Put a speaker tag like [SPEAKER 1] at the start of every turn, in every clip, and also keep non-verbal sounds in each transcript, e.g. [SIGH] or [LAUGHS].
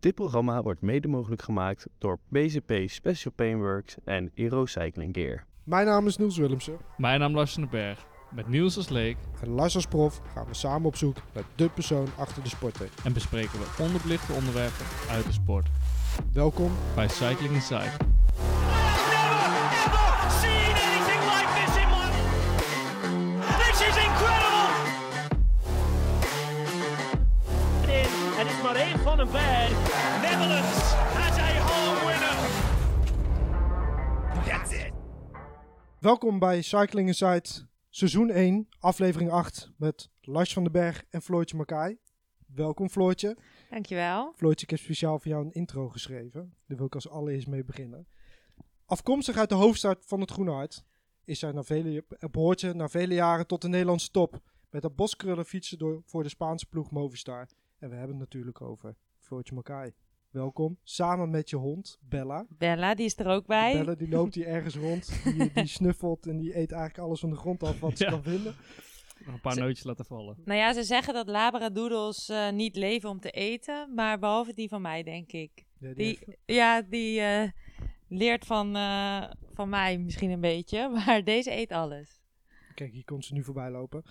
[SPEAKER 1] Dit programma wordt mede mogelijk gemaakt door BZP Special Paintworks en Eero Cycling Gear.
[SPEAKER 2] Mijn naam is Niels Willemsen.
[SPEAKER 3] Mijn naam is Lars van den Berg. Met Niels als leek
[SPEAKER 2] En Lars als prof gaan we samen op zoek naar de persoon achter de sporter.
[SPEAKER 3] en bespreken we onderbelichte onderwerpen uit de sport.
[SPEAKER 2] Welkom.
[SPEAKER 3] Bij Cycling Inside.
[SPEAKER 4] never seen anything
[SPEAKER 2] Welkom bij Cycling Inside seizoen 1, aflevering 8 met Lars van den Berg en Floortje Makai. Welkom Floortje.
[SPEAKER 5] Dankjewel.
[SPEAKER 2] Floortje, ik heb speciaal voor jou een intro geschreven. Daar wil ik als allereerst mee beginnen. Afkomstig uit de hoofdstad van het Groene Hart is zij na vele, behoort ze na vele jaren tot de Nederlandse top. Met haar boskrullen fietsen door, voor de Spaanse ploeg Movistar. En we hebben het natuurlijk over Floortje Makai. Welkom, samen met je hond Bella.
[SPEAKER 5] Bella, die is er ook bij.
[SPEAKER 2] Bella die loopt hier ergens rond, die, [LAUGHS] die snuffelt en die eet eigenlijk alles van de grond af wat ze
[SPEAKER 3] Ja.
[SPEAKER 2] kan vinden.
[SPEAKER 3] Nog een paar
[SPEAKER 5] Ze-
[SPEAKER 3] nootjes laten vallen.
[SPEAKER 5] Nou ja, ze zeggen dat labradoodles eh, niet leven om te eten, maar behalve die van mij, denk ik.
[SPEAKER 2] Ja, die
[SPEAKER 5] Die,
[SPEAKER 2] heeft-
[SPEAKER 5] ja, die eh, leert van, eh, van mij misschien een beetje, [LAUGHS] maar deze eet alles.
[SPEAKER 2] Kijk, hier komt ze nu voorbij lopen.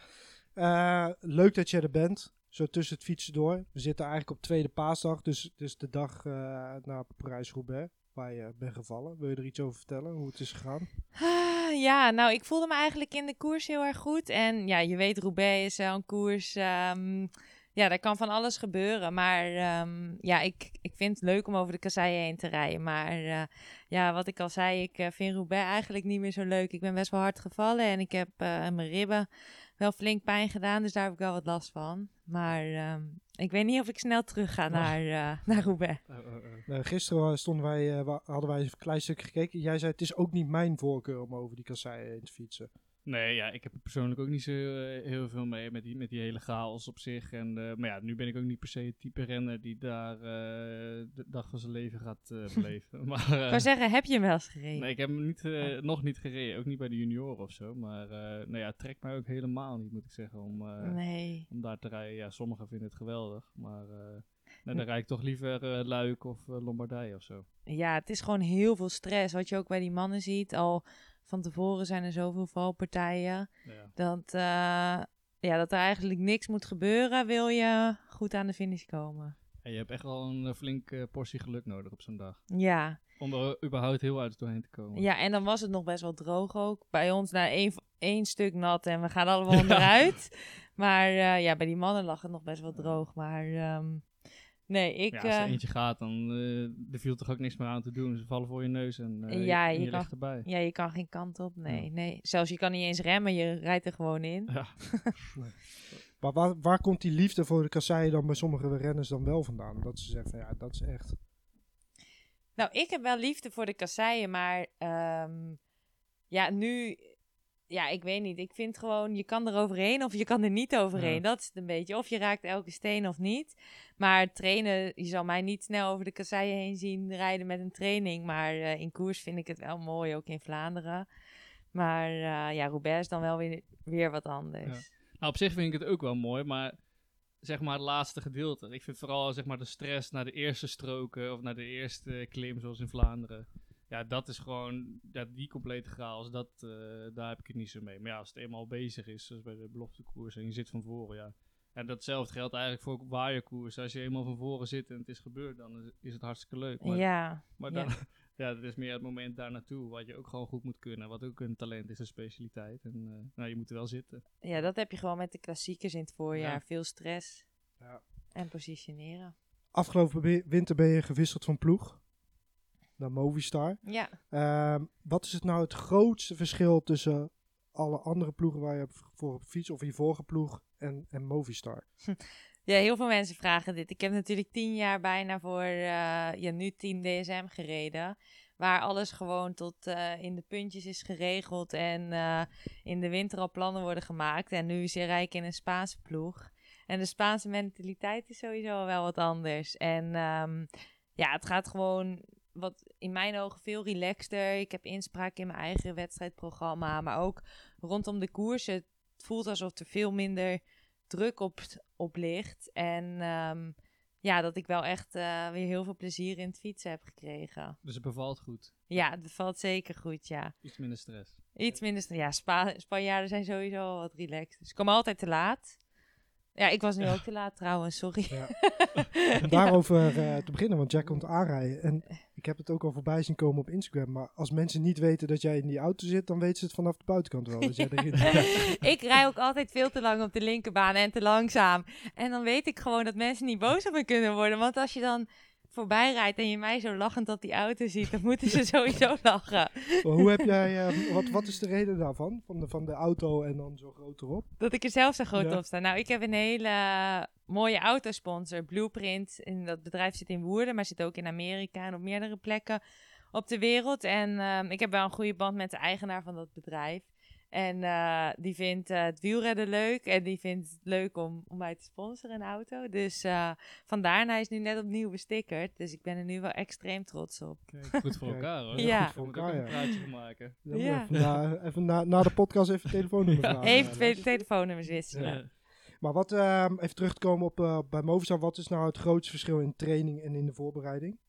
[SPEAKER 2] Eh, leuk dat je er bent. Zo tussen het fietsen door. We zitten eigenlijk op tweede paasdag. Dus, dus de dag eh naar Parijs-Roubaix. Waar je bent gevallen. Wil je er iets over vertellen? Hoe het is gegaan?
[SPEAKER 5] Ah, ja, nou, ik voelde me eigenlijk in de koers heel erg goed. En ja, je weet, Roubaix is wel een koers. ehm, ja, daar kan van alles gebeuren. Maar ehm, ja, ik, ik vind het leuk om over de kasseien heen te rijden. Maar eh, ja, wat ik al zei, ik eh, vind Roubaix eigenlijk niet meer zo leuk. Ik ben best wel hard gevallen en ik heb mijn ribben wel flink pijn gedaan. Dus daar heb ik wel wat last van. Maar ehm, ik weet niet of ik snel terug ga naar, eh, naar Roubaix.
[SPEAKER 2] Nou, gisteren stonden wij, hadden wij een klein stukje gekeken. Jij zei het is ook niet mijn voorkeur om over die kasseien heen te fietsen.
[SPEAKER 3] Nee, ja, ik heb er persoonlijk ook niet zo eh, heel veel mee met die, met die hele chaos op zich. En, eh, maar ja, nu ben ik ook niet per se het type renner die daar eh, de dag van zijn leven gaat [LAUGHS] beleven. [LAUGHS] maar,
[SPEAKER 5] Ik wou zeggen, heb je hem wel eens gereden?
[SPEAKER 3] nee, ik heb hem niet, nog niet gereden. Ook niet bij de junioren of zo. Maar nou ja, het trekt mij ook helemaal niet, moet ik zeggen, om,
[SPEAKER 5] nee.
[SPEAKER 3] om daar te rijden. Ja, sommigen vinden het geweldig. Maar eh, nou, dan rijd ik toch liever eh, Luik of Lombardije of zo.
[SPEAKER 5] Ja, het is gewoon heel veel stress. Wat je ook bij die mannen ziet. Al van tevoren zijn er zoveel valpartijen.
[SPEAKER 3] Ja.
[SPEAKER 5] Dat, eh, ja, dat er eigenlijk niks moet gebeuren. Wil je goed aan de finish komen.
[SPEAKER 3] En je hebt echt wel een eh, flinke portie geluk nodig op zo'n dag.
[SPEAKER 5] Ja.
[SPEAKER 3] Om er überhaupt heel uit doorheen te komen.
[SPEAKER 5] ja, en dan was het nog best wel droog ook. Bij ons na één, één stuk nat en we gaan allemaal [LAUGHS]
[SPEAKER 3] Ja.
[SPEAKER 5] onderuit. Maar eh, ja, bij die mannen lag het nog best wel droog. Maar ehm, nee, ik...
[SPEAKER 3] ja, als er
[SPEAKER 5] eh,
[SPEAKER 3] eentje gaat, dan eh er viel toch ook niks meer aan te doen. Ze vallen voor je neus en eh,
[SPEAKER 5] Ja,
[SPEAKER 3] je, en
[SPEAKER 5] je
[SPEAKER 3] je
[SPEAKER 5] kan-
[SPEAKER 3] ligt erbij.
[SPEAKER 5] ja, je kan geen kant op. Nee,
[SPEAKER 3] Ja.
[SPEAKER 5] nee. Zelfs je kan niet eens remmen. Je rijdt er gewoon in.
[SPEAKER 3] Ja. [LAUGHS]
[SPEAKER 2] Maar waar, waar komt die liefde voor de kasseien dan bij sommige renners dan wel vandaan? Dat ze zeggen van ja, dat is echt...
[SPEAKER 5] Nou, ik heb wel liefde voor de kasseien, maar ehm, ja, nu, ja, ik weet niet. Ik vind gewoon, je kan er overheen of je kan er niet overheen.
[SPEAKER 3] Ja.
[SPEAKER 5] Dat is het een beetje. Of je raakt elke steen of niet. Maar trainen, je zal mij niet snel over de kasseien heen zien rijden met een training. Maar eh, in koers vind ik het wel mooi, ook in Vlaanderen. Maar eh, ja, Roubaix is dan wel weer, weer wat anders.
[SPEAKER 3] Nou, op zich vind ik het ook wel mooi, maar zeg maar het laatste gedeelte. Ik vind vooral zeg maar de stress naar de eerste stroken of naar de eerste klim, zoals in Vlaanderen. Ja, dat is gewoon, ja, die complete chaos, dat, eh, daar heb ik het niet zo mee. Maar ja, als het eenmaal bezig is, zoals bij de beloftekoers, en je zit van voren, ja. En datzelfde geldt eigenlijk voor waaierkoers. Als je eenmaal van voren zit en het is gebeurd, dan is- het hartstikke leuk. Maar,
[SPEAKER 5] ja,
[SPEAKER 3] maar
[SPEAKER 5] ja.
[SPEAKER 3] dan, [LAUGHS] ja, het is meer het moment daar naartoe, wat je ook gewoon goed moet kunnen. Wat ook een talent is, een specialiteit. En eh, nou, je moet er wel zitten.
[SPEAKER 5] ja, dat heb je gewoon met de klassiekers in het voorjaar.
[SPEAKER 3] Ja.
[SPEAKER 5] Veel stress
[SPEAKER 2] Ja.
[SPEAKER 5] en positioneren.
[SPEAKER 2] Afgelopen winter ben je gewisseld van ploeg naar Movistar.
[SPEAKER 5] Ja.
[SPEAKER 2] Ehm, wat is het nou het grootste verschil tussen alle andere ploegen waar je voor op fiets of je vorige ploeg en, en Movistar? [LAUGHS]
[SPEAKER 5] Ja, heel veel mensen vragen dit. Ik heb natuurlijk tien jaar bijna voor, eh, ja, nu 10 DSM gereden. Waar alles gewoon tot eh, in de puntjes is geregeld. En eh, in de winter al plannen worden gemaakt. En nu zit Rijk in een Spaanse ploeg. En de Spaanse mentaliteit is sowieso wel wat anders. En ehm, ja, het gaat gewoon wat in mijn ogen veel relaxter. Ik heb inspraak in mijn eigen wedstrijdprogramma. Maar ook rondom de koersen. Het voelt alsof er veel minder druk op, op ligt. En ehm, ja, dat ik wel echt eh, weer heel veel plezier in het fietsen heb gekregen.
[SPEAKER 3] Dus het bevalt goed.
[SPEAKER 5] Ja, het valt zeker goed, ja.
[SPEAKER 3] Iets minder stress.
[SPEAKER 5] Iets minder, st- ja, Spa Spanjaarden zijn sowieso wat relaxed. Dus ik kom altijd te laat. Ja, ik was nu ook te laat trouwens, sorry.
[SPEAKER 2] Ja. [LAUGHS] Daarover eh, te beginnen, want Jack komt aanrijden. En ik heb het ook al voorbij zien komen op Instagram. Maar als mensen niet weten dat jij in die auto zit, dan weten ze het vanaf de buitenkant wel. Dat jij [LAUGHS] erin [LAUGHS]
[SPEAKER 5] ik rij ook altijd veel te lang op de linkerbaan en te langzaam. En dan weet ik gewoon dat mensen niet boos op me kunnen worden. Want als je dan voorbij rijdt en je mij zo lachend op die auto ziet, dan moeten ze sowieso [LAUGHS] lachen.
[SPEAKER 2] Maar hoe heb jij, eh, wat, wat is de reden daarvan? Van de, van de auto en dan zo groot erop?
[SPEAKER 5] Dat ik er zelf zo groot
[SPEAKER 2] Ja.
[SPEAKER 5] op sta. Nou, ik heb een hele mooie autosponsor, Blueprint. En dat bedrijf zit in Woerden, maar zit ook in Amerika en op meerdere plekken op de wereld. En ehm, ik heb wel een goede band met de eigenaar van dat bedrijf. En eh, die vindt eh, het wielrennen leuk. En die vindt het leuk om, om mij te sponsoren, een auto. Dus eh, vandaar. Hij is nu net opnieuw bestickerd. Dus ik ben er nu wel extreem trots op.
[SPEAKER 3] Kijk, goed voor
[SPEAKER 2] Kijk,
[SPEAKER 3] elkaar hoor.
[SPEAKER 5] Ja.
[SPEAKER 2] Goed voor elkaar,
[SPEAKER 3] een
[SPEAKER 2] ja.
[SPEAKER 3] praatje van maken.
[SPEAKER 5] Ja.
[SPEAKER 2] Even, na, even na, na de podcast even telefoonnummer
[SPEAKER 3] Ja.
[SPEAKER 2] vragen.
[SPEAKER 5] Even twee telefoonnummers wisselen.
[SPEAKER 3] Ja.
[SPEAKER 2] Maar wat, ehm, even terug te komen op, eh, bij Movistar, wat is nou het grootste verschil in training en in de voorbereiding?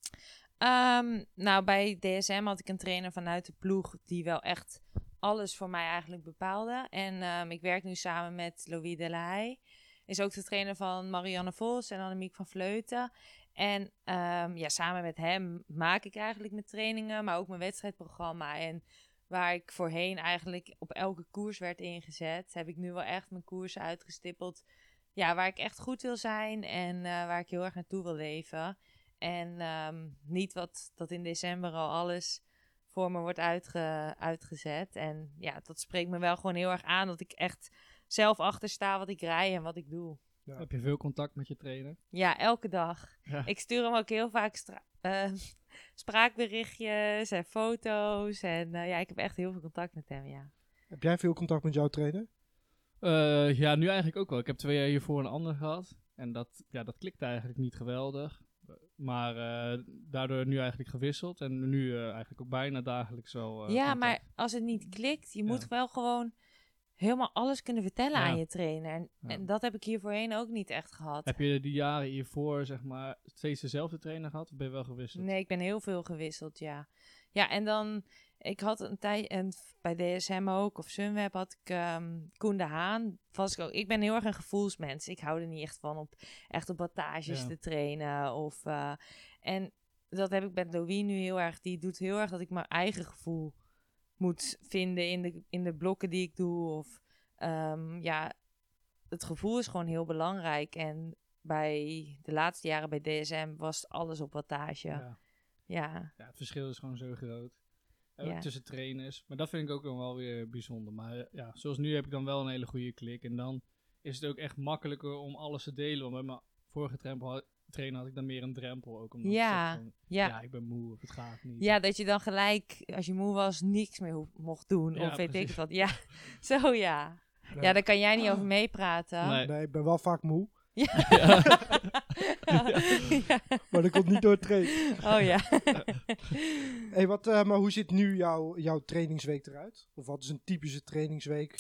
[SPEAKER 5] Ehm, nou, bij DSM had ik een trainer vanuit de ploeg die wel echt alles voor mij eigenlijk bepaalde. En ehm, ik werk nu samen met Louis Delahaye. Is ook de trainer van Marianne Vos en Annemiek van Vleuten. En ehm, ja, samen met hem maak ik eigenlijk mijn trainingen, maar ook mijn wedstrijdprogramma. En waar ik voorheen eigenlijk op elke koers werd ingezet, heb ik nu wel echt mijn koersen uitgestippeld. Ja, waar ik echt goed wil zijn en eh, waar ik heel erg naartoe wil leven. En ehm, niet wat dat in december al alles voor me wordt uitge, uitgezet. En ja, dat spreekt me wel gewoon heel erg aan dat ik echt zelf achter sta wat ik rij en wat ik doe.
[SPEAKER 3] Heb je veel contact met je trainer?
[SPEAKER 5] Ja, elke dag.
[SPEAKER 3] Ja.
[SPEAKER 5] Ik stuur hem ook heel vaak stra- eh, [LAUGHS] spraakberichtjes en foto's. En eh, ja, ik heb echt heel veel contact met hem, ja.
[SPEAKER 2] Heb jij veel contact met jouw trainer?
[SPEAKER 3] Eh, ja, nu eigenlijk ook wel. Ik heb twee jaar hiervoor een ander gehad. En dat, ja, dat klikte eigenlijk niet geweldig. Maar eh, daardoor nu eigenlijk gewisseld. En nu eh, eigenlijk ook bijna dagelijks wel. eh,
[SPEAKER 5] ja, maar als het niet klikt, je moet wel gewoon helemaal alles kunnen vertellen
[SPEAKER 3] Ja.
[SPEAKER 5] aan je trainer. En,
[SPEAKER 3] Ja.
[SPEAKER 5] en dat heb ik hier voorheen ook niet echt gehad.
[SPEAKER 3] Heb je die jaren hiervoor, zeg maar, steeds dezelfde trainer gehad? Of ben je wel gewisseld?
[SPEAKER 5] Nee, ik ben heel veel gewisseld, ja. Ja, en dan, ik had een tijd, en bij DSM ook, of Sunweb had ik ehm Koen de Haan. Was ik, ook, ik ben heel erg een gevoelsmens. Ik hou er niet echt van op echt op wattages
[SPEAKER 3] Ja.
[SPEAKER 5] te trainen. Of, eh, en dat heb ik met Louis nu heel erg. Die doet heel erg dat ik mijn eigen gevoel moet vinden in de, in de blokken die ik doe. Of ehm, ja, het gevoel is gewoon heel belangrijk. En bij de laatste jaren bij DSM was alles op wattage.
[SPEAKER 3] Ja.
[SPEAKER 5] Ja,
[SPEAKER 3] Ja, het verschil is gewoon zo groot. Eh,
[SPEAKER 5] Ja.
[SPEAKER 3] Tussen trainers. Maar dat vind ik ook dan wel weer bijzonder. Maar eh, ja, zoals nu heb ik dan wel een hele goede klik. En dan is het ook echt makkelijker om alles te delen. Want bij mijn vorige drempel had- trainer had ik dan meer een drempel ook. Omdat
[SPEAKER 5] Ja,
[SPEAKER 3] van,
[SPEAKER 5] ja.
[SPEAKER 3] ja, ik ben moe of het gaat niet.
[SPEAKER 5] ja, dat je dan gelijk, als je moe was, niks meer mocht doen.
[SPEAKER 3] Ja,
[SPEAKER 5] of weet ik
[SPEAKER 3] precies.
[SPEAKER 5] wat. Ja, [LAUGHS] zo ja. Ja, daar kan jij niet over meepraten.
[SPEAKER 3] Nee.
[SPEAKER 2] Nee, ik ben wel vaak moe, [LAUGHS] [LAUGHS]
[SPEAKER 5] Ja.
[SPEAKER 2] Maar dat komt niet door het trainen.
[SPEAKER 5] Oh ja. [LAUGHS]
[SPEAKER 2] Hey, wat, eh, maar hoe ziet nu jouw, jouw trainingsweek eruit? Of wat is een typische trainingsweek?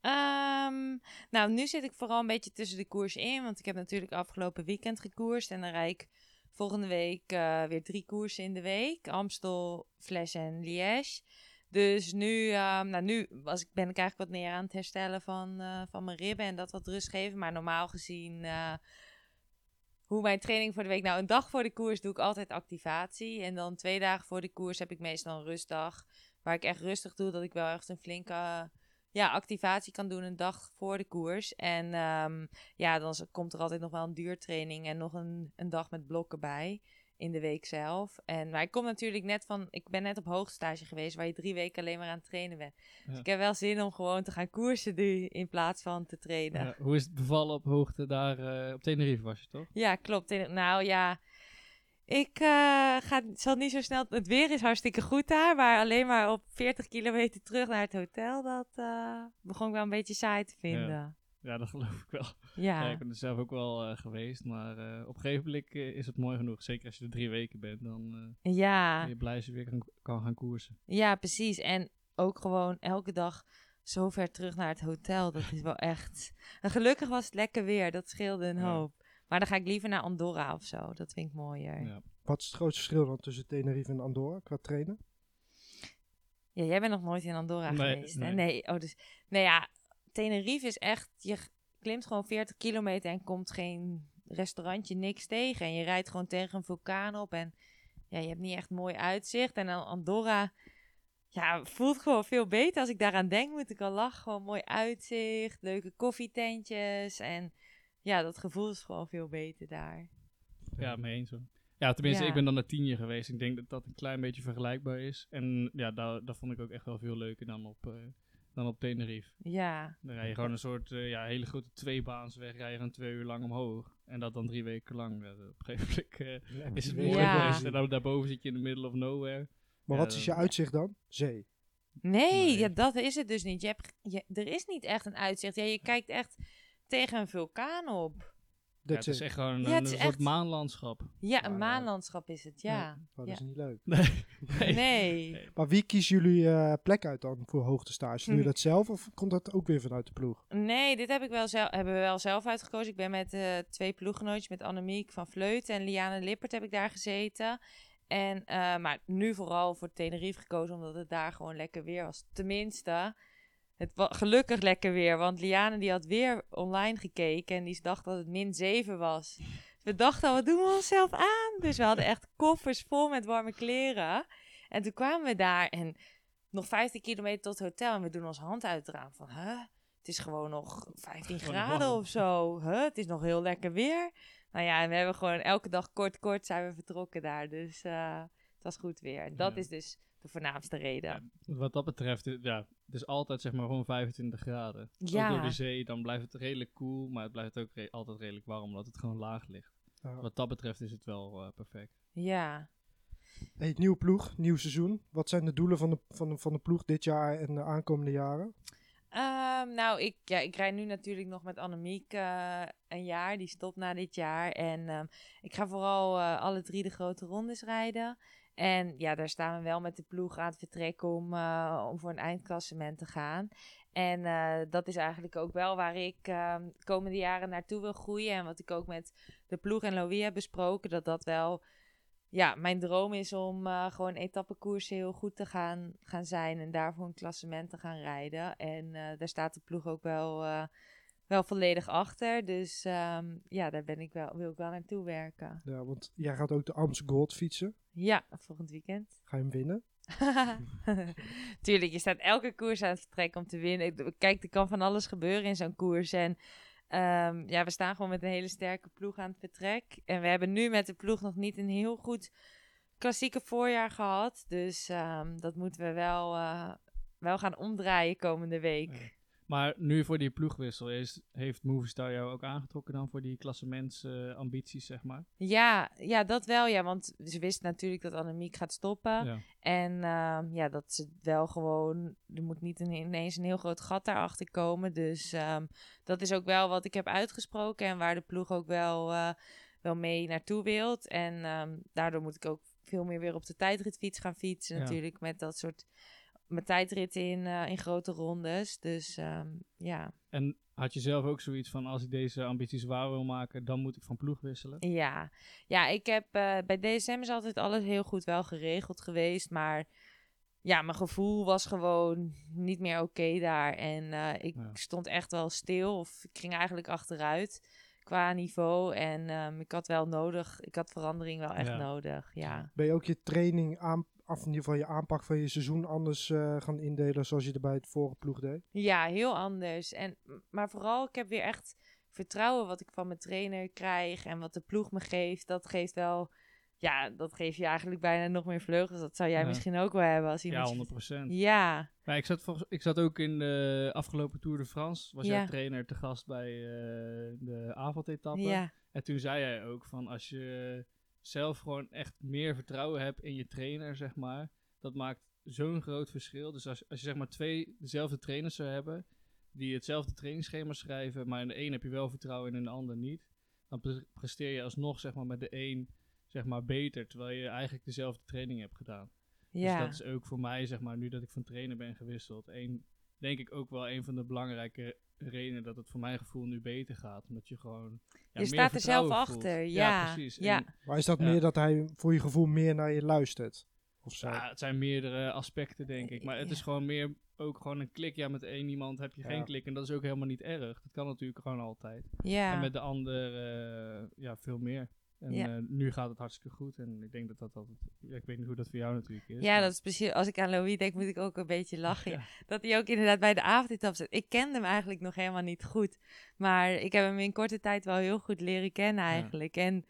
[SPEAKER 5] Ehm, nou, nu zit ik vooral een beetje tussen de koers in. Want ik heb natuurlijk afgelopen weekend gekoerst. En dan rijd ik volgende week eh, weer drie koersen in de week. Amstel, Fles en Liège. Dus nu, ehm, nou, nu was ik, ben ik eigenlijk wat meer aan het herstellen van, eh, van mijn ribben. En dat wat rust geven. Maar normaal gezien... eh, hoe mijn training voor de week... Nou, een dag voor de koers doe ik altijd activatie. En dan twee dagen voor de koers heb ik meestal een rustdag. Waar ik echt rustig doe. Dat ik wel echt een flinke ja, activatie kan doen een dag voor de koers. En ehm, ja, dan komt er altijd nog wel een duurtraining en nog een, een dag met blokken bij in de week zelf. En, maar ik kom natuurlijk net van, ik ben net op hoogstage geweest waar je drie weken alleen maar aan het trainen bent. Dus ik heb wel zin om gewoon te gaan koersen nu in plaats van te trainen.
[SPEAKER 3] Ja, hoe is het bevallen op hoogte daar? eh, op Tenerife was je toch?
[SPEAKER 5] Ja, klopt. Nou ja, ik ga, zal niet zo snel. Het weer is hartstikke goed daar, maar alleen maar op 40 kilometer terug naar het hotel, dat eh, begon ik wel een beetje saai te vinden. Ja.
[SPEAKER 3] Ja, dat geloof ik wel.
[SPEAKER 5] Ja,
[SPEAKER 3] Ja, ik ben er zelf ook wel eh, geweest. Maar eh, op een gegeven moment eh, is het mooi genoeg. Zeker als je er drie weken bent. Dan eh,
[SPEAKER 5] ja,
[SPEAKER 3] ben je blij als je weer kan, kan gaan koersen.
[SPEAKER 5] precies. En ook gewoon elke dag zo ver terug naar het hotel. Dat is wel echt. En gelukkig was het lekker weer, dat scheelde een
[SPEAKER 3] Ja.
[SPEAKER 5] hoop. Maar dan ga ik liever naar Andorra of zo. Dat vind ik mooier. Ja,
[SPEAKER 3] Ja.
[SPEAKER 2] Wat is het grootste verschil dan tussen Tenerife en Andorra qua trainen?
[SPEAKER 5] jij bent nog nooit in Andorra
[SPEAKER 3] Nee,
[SPEAKER 5] geweest. hè?
[SPEAKER 3] nee.
[SPEAKER 5] Nee, oh, dus, nou ja, Tenerife is echt, je klimt gewoon 40 kilometer en komt geen restaurantje, niks tegen. En je rijdt gewoon tegen een vulkaan op en ja, je hebt niet echt mooi uitzicht. En dan Andorra, ja, voelt gewoon veel beter. Als ik daaraan denk, moet ik al lachen. Gewoon mooi uitzicht, leuke koffietentjes en ja, dat gevoel is gewoon veel beter daar.
[SPEAKER 3] Ja, mee eens hoor. Ja, tenminste,
[SPEAKER 5] Ja.
[SPEAKER 3] ik ben dan naar tien jaar geweest. Ik denk dat dat een klein beetje vergelijkbaar is. En ja, daar, daar vond ik ook echt wel veel leuker dan op, eh, dan op Tenerife.
[SPEAKER 5] Ja,
[SPEAKER 3] Dan rij je gewoon een soort eh, ja, hele grote tweebaansweg, rij je gewoon twee uur lang omhoog. En dat dan drie weken lang. Ja, op een gegeven moment eh, [LAUGHS] is het mooi
[SPEAKER 5] Ja.
[SPEAKER 3] En dan daarboven zit je in the middle of nowhere.
[SPEAKER 2] Maar
[SPEAKER 3] Ja,
[SPEAKER 2] wat is je uitzicht dan? Zee.
[SPEAKER 5] Nee,
[SPEAKER 3] Nee.
[SPEAKER 5] Ja, dat is het dus niet. Je hebt, je, er is niet echt een uitzicht. Ja, je kijkt echt tegen een vulkaan op.
[SPEAKER 3] Ja,
[SPEAKER 2] Dat
[SPEAKER 3] het is echt gewoon
[SPEAKER 5] Ja,
[SPEAKER 3] een, soort
[SPEAKER 5] echt-
[SPEAKER 3] maanlandschap.
[SPEAKER 5] Ja, een
[SPEAKER 2] ja.
[SPEAKER 5] maanlandschap is het, ja.
[SPEAKER 2] Dat is
[SPEAKER 5] Ja.
[SPEAKER 2] niet leuk. [LAUGHS]
[SPEAKER 3] Nee.
[SPEAKER 5] Nee.
[SPEAKER 2] Maar wie kiezen jullie eh, plek uit dan voor hoogtestage? Doe je
[SPEAKER 5] Hm.
[SPEAKER 2] dat zelf of komt dat ook weer vanuit de ploeg?
[SPEAKER 5] Nee, dit heb ik wel zelf, hebben we wel zelf uitgekozen. Ik ben met eh, twee ploeggenootjes, met Annemiek van Vleuten en Liane Lippert heb ik daar gezeten. En, eh, maar nu vooral voor Tenerife gekozen, omdat het daar gewoon lekker weer was. Tenminste, het was gelukkig lekker weer, want Liane die had weer online gekeken en die dacht dat het min 7 was. We dachten al, wat doen we onszelf aan? Dus we hadden echt koffers vol met warme kleren. En toen kwamen we daar en nog 15 kilometer tot het hotel en we doen onze hand uit het raam van, huh? Het is gewoon nog 15
[SPEAKER 3] Gewoon
[SPEAKER 5] graden of zo. Huh? Het is nog heel lekker weer. Nou ja, en we hebben gewoon elke dag kort kort zijn we vertrokken daar. Dus eh, het was goed weer. Dat
[SPEAKER 3] Ja.
[SPEAKER 5] is dus de voornaamste reden.
[SPEAKER 3] Ja, wat dat betreft, eh, ja, het is altijd zeg maar gewoon 25 graden.
[SPEAKER 5] Ja.
[SPEAKER 3] Ook door de zee, dan blijft het redelijk koel, maar het blijft ook re- altijd redelijk warm, omdat het gewoon laag ligt.
[SPEAKER 2] Ja.
[SPEAKER 3] Wat dat betreft is het wel eh, perfect.
[SPEAKER 5] Ja.
[SPEAKER 2] Hey, nieuwe ploeg, nieuw seizoen. Wat zijn de doelen van de, van de, van de ploeg dit jaar en de aankomende jaren?
[SPEAKER 5] Ehm, nou, ik, ja, ik rij nu natuurlijk nog met Annemiek eh, een jaar. Die stopt na dit jaar. En ehm, ik ga vooral eh, alle drie de grote rondes rijden. En ja, daar staan we wel met de ploeg aan het vertrekken om, eh, om voor een eindklassement te gaan. En eh, dat is eigenlijk ook wel waar ik ehm, de komende jaren naartoe wil groeien. En wat ik ook met de ploeg en Louis heb besproken, dat dat wel ja, mijn droom is om eh, gewoon etappekoersen heel goed te gaan, gaan zijn en daarvoor een klassement te gaan rijden. En daar staat de ploeg ook wel, wel volledig achter. Dus ehm, ja, daar ben ik wel, wil ik wel naartoe werken.
[SPEAKER 2] Ja, want jij gaat ook de Amstel Gold fietsen.
[SPEAKER 5] Ja, volgend weekend.
[SPEAKER 2] Ga je hem winnen? [LAUGHS]
[SPEAKER 5] Tuurlijk, je staat elke koers aan het vertrekken om te winnen. Kijk, er kan van alles gebeuren in zo'n koers. En ehm, ja, we staan gewoon met een hele sterke ploeg aan het vertrek. En we hebben nu met de ploeg nog niet een heel goed klassieke voorjaar gehad. Dus ehm, dat moeten we wel, eh, wel gaan omdraaien komende week.
[SPEAKER 3] Maar nu voor die ploegwissel, is, heeft Movistar jou ook aangetrokken dan voor die klassementsambities, zeg maar?
[SPEAKER 5] Ja, ja, dat wel. Ja, want ze wisten natuurlijk dat Annemiek gaat stoppen.
[SPEAKER 3] Ja.
[SPEAKER 5] En ehm, ja, dat ze wel gewoon, er moet niet een, ineens een heel groot gat daarachter komen. Dus ehm, dat is ook wel wat ik heb uitgesproken en waar de ploeg ook wel, eh, wel mee naartoe wilt. En ehm, daardoor moet ik ook veel meer weer op de tijdritfiets gaan fietsen
[SPEAKER 3] Ja.
[SPEAKER 5] natuurlijk. Met dat soort, met tijdritten in, eh, in grote rondes. Dus ehm, ja.
[SPEAKER 3] En had je zelf ook zoiets van, als ik deze ambities waar wil maken, dan moet ik van ploeg wisselen?
[SPEAKER 5] Ja, ja ik heb eh, bij DSM is altijd alles heel goed wel geregeld geweest. Maar ja, mijn gevoel was gewoon niet meer oké daar. En eh, ik
[SPEAKER 3] Ja.
[SPEAKER 5] stond echt wel stil. Of ik ging eigenlijk achteruit qua niveau. En ehm, ik had wel nodig, ik had verandering wel echt
[SPEAKER 3] Ja.
[SPEAKER 5] nodig. Ja.
[SPEAKER 2] Ben je ook je training aan, of in ieder geval je aanpak van je seizoen anders eh, gaan indelen zoals je er bij het vorige ploeg deed?
[SPEAKER 5] Ja, heel anders. En, maar vooral, ik heb weer echt vertrouwen wat ik van mijn trainer krijg en wat de ploeg me geeft. Dat geeft wel, ja, dat geeft je eigenlijk bijna nog meer vleugels. Dat zou jij
[SPEAKER 3] Ja.
[SPEAKER 5] misschien ook wel hebben als
[SPEAKER 3] Ja,
[SPEAKER 5] iemand...
[SPEAKER 3] 100 procent.
[SPEAKER 5] Ja,
[SPEAKER 3] ik, zat volgens- ik zat ook in de afgelopen Tour de France, was
[SPEAKER 5] Ja.
[SPEAKER 3] jij trainer te gast bij eh, de avondetappe.
[SPEAKER 5] ja,
[SPEAKER 3] En toen zei hij ook van, als je zelf gewoon echt meer vertrouwen hebt in je trainer, zeg maar, dat maakt zo'n groot verschil. Dus als, als je zeg maar twee dezelfde trainers zou hebben, die hetzelfde trainingsschema schrijven, maar in de een heb je wel vertrouwen en in de ander niet, dan pre- presteer je alsnog zeg maar met de een zeg maar beter, terwijl je eigenlijk dezelfde training hebt gedaan.
[SPEAKER 5] ja.
[SPEAKER 3] Dus dat is ook voor mij zeg maar, nu dat ik van trainer ben gewisseld, een, denk ik ook wel een van de belangrijke redenen dat het voor mijn gevoel nu beter gaat. Omdat je gewoon. Ja,
[SPEAKER 5] je
[SPEAKER 3] meer
[SPEAKER 5] staat er zelf
[SPEAKER 3] voelt.
[SPEAKER 5] achter. Ja,
[SPEAKER 3] precies.
[SPEAKER 5] ja.
[SPEAKER 3] En,
[SPEAKER 2] Maar is dat
[SPEAKER 3] Ja.
[SPEAKER 2] meer dat hij voor je gevoel meer naar je luistert? Of zo?
[SPEAKER 3] ja, het zijn meerdere aspecten, denk ik. Maar het is gewoon meer ook gewoon een klik. Ja, met één iemand heb je
[SPEAKER 2] Ja.
[SPEAKER 3] geen klik. En dat is ook helemaal niet erg. Dat kan natuurlijk gewoon altijd.
[SPEAKER 5] ja.
[SPEAKER 3] En met de ander, eh, ja, veel meer. En
[SPEAKER 5] Ja.
[SPEAKER 3] eh, nu gaat het hartstikke goed. En ik denk dat dat altijd... Ja, ik weet niet hoe dat voor jou natuurlijk is.
[SPEAKER 5] Ja,
[SPEAKER 3] maar-
[SPEAKER 5] dat is precies. Als ik aan Louis denk, moet ik ook een beetje lachen.
[SPEAKER 3] Ja.
[SPEAKER 5] Dat hij ook inderdaad bij de avondetap zit. Ik kende hem eigenlijk nog helemaal niet goed. Maar ik heb hem in korte tijd wel heel goed leren kennen eigenlijk. En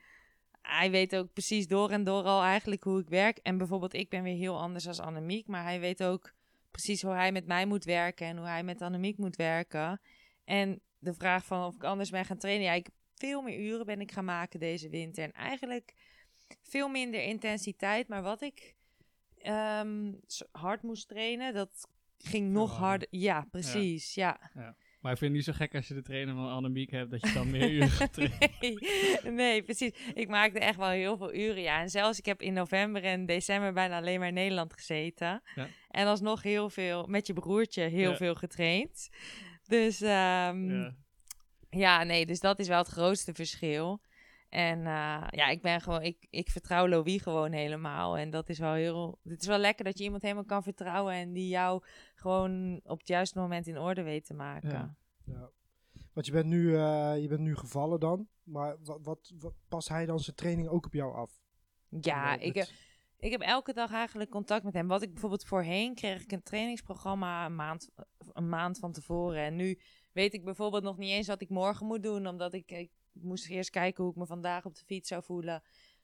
[SPEAKER 5] hij weet ook precies door en door al eigenlijk hoe ik werk. En bijvoorbeeld, ik ben weer heel anders als Annemiek. Maar hij weet ook precies hoe hij met mij moet werken en hoe hij met Annemiek moet werken. En de vraag van of ik anders ben gaan trainen. Ja, ik veel meer uren ben ik gaan maken deze winter. En eigenlijk veel minder intensiteit. Maar wat ik ehm, hard moest trainen, dat ging nog harder. Ja, precies. Ja.
[SPEAKER 3] Maar ik vind het niet zo gek als je de trainer van Annemiek hebt, dat je dan meer [LAUGHS] uren gaat trainen.
[SPEAKER 5] nee, nee, precies. Ik maakte echt wel heel veel uren. Ja, en zelfs ik heb in november en december bijna alleen maar in Nederland gezeten.
[SPEAKER 3] Ja.
[SPEAKER 5] En alsnog heel veel, met je broertje, heel
[SPEAKER 3] Ja.
[SPEAKER 5] veel getraind. Dus ehm,
[SPEAKER 3] Ja.
[SPEAKER 5] Ja, nee, dus dat is wel het grootste verschil. En eh, ja, ik ben gewoon, ik, ik vertrouw Louis gewoon helemaal. En dat is wel heel, het is wel lekker dat je iemand helemaal kan vertrouwen en die jou gewoon op het juiste moment in orde weet te maken.
[SPEAKER 3] Ja.
[SPEAKER 2] Ja. Want je bent, nu, eh, je bent nu gevallen dan. Maar wat, wat, wat past hij dan zijn training ook op jou af?
[SPEAKER 5] Ja,
[SPEAKER 2] Met-
[SPEAKER 5] ik heb, ik heb elke dag eigenlijk contact met hem. Wat ik bijvoorbeeld voorheen kreeg ik een trainingsprogramma een maand, een maand van tevoren. En nu weet ik bijvoorbeeld nog niet eens wat ik morgen moet doen. Omdat ik, ik moest eerst kijken hoe ik me vandaag op de fiets zou voelen.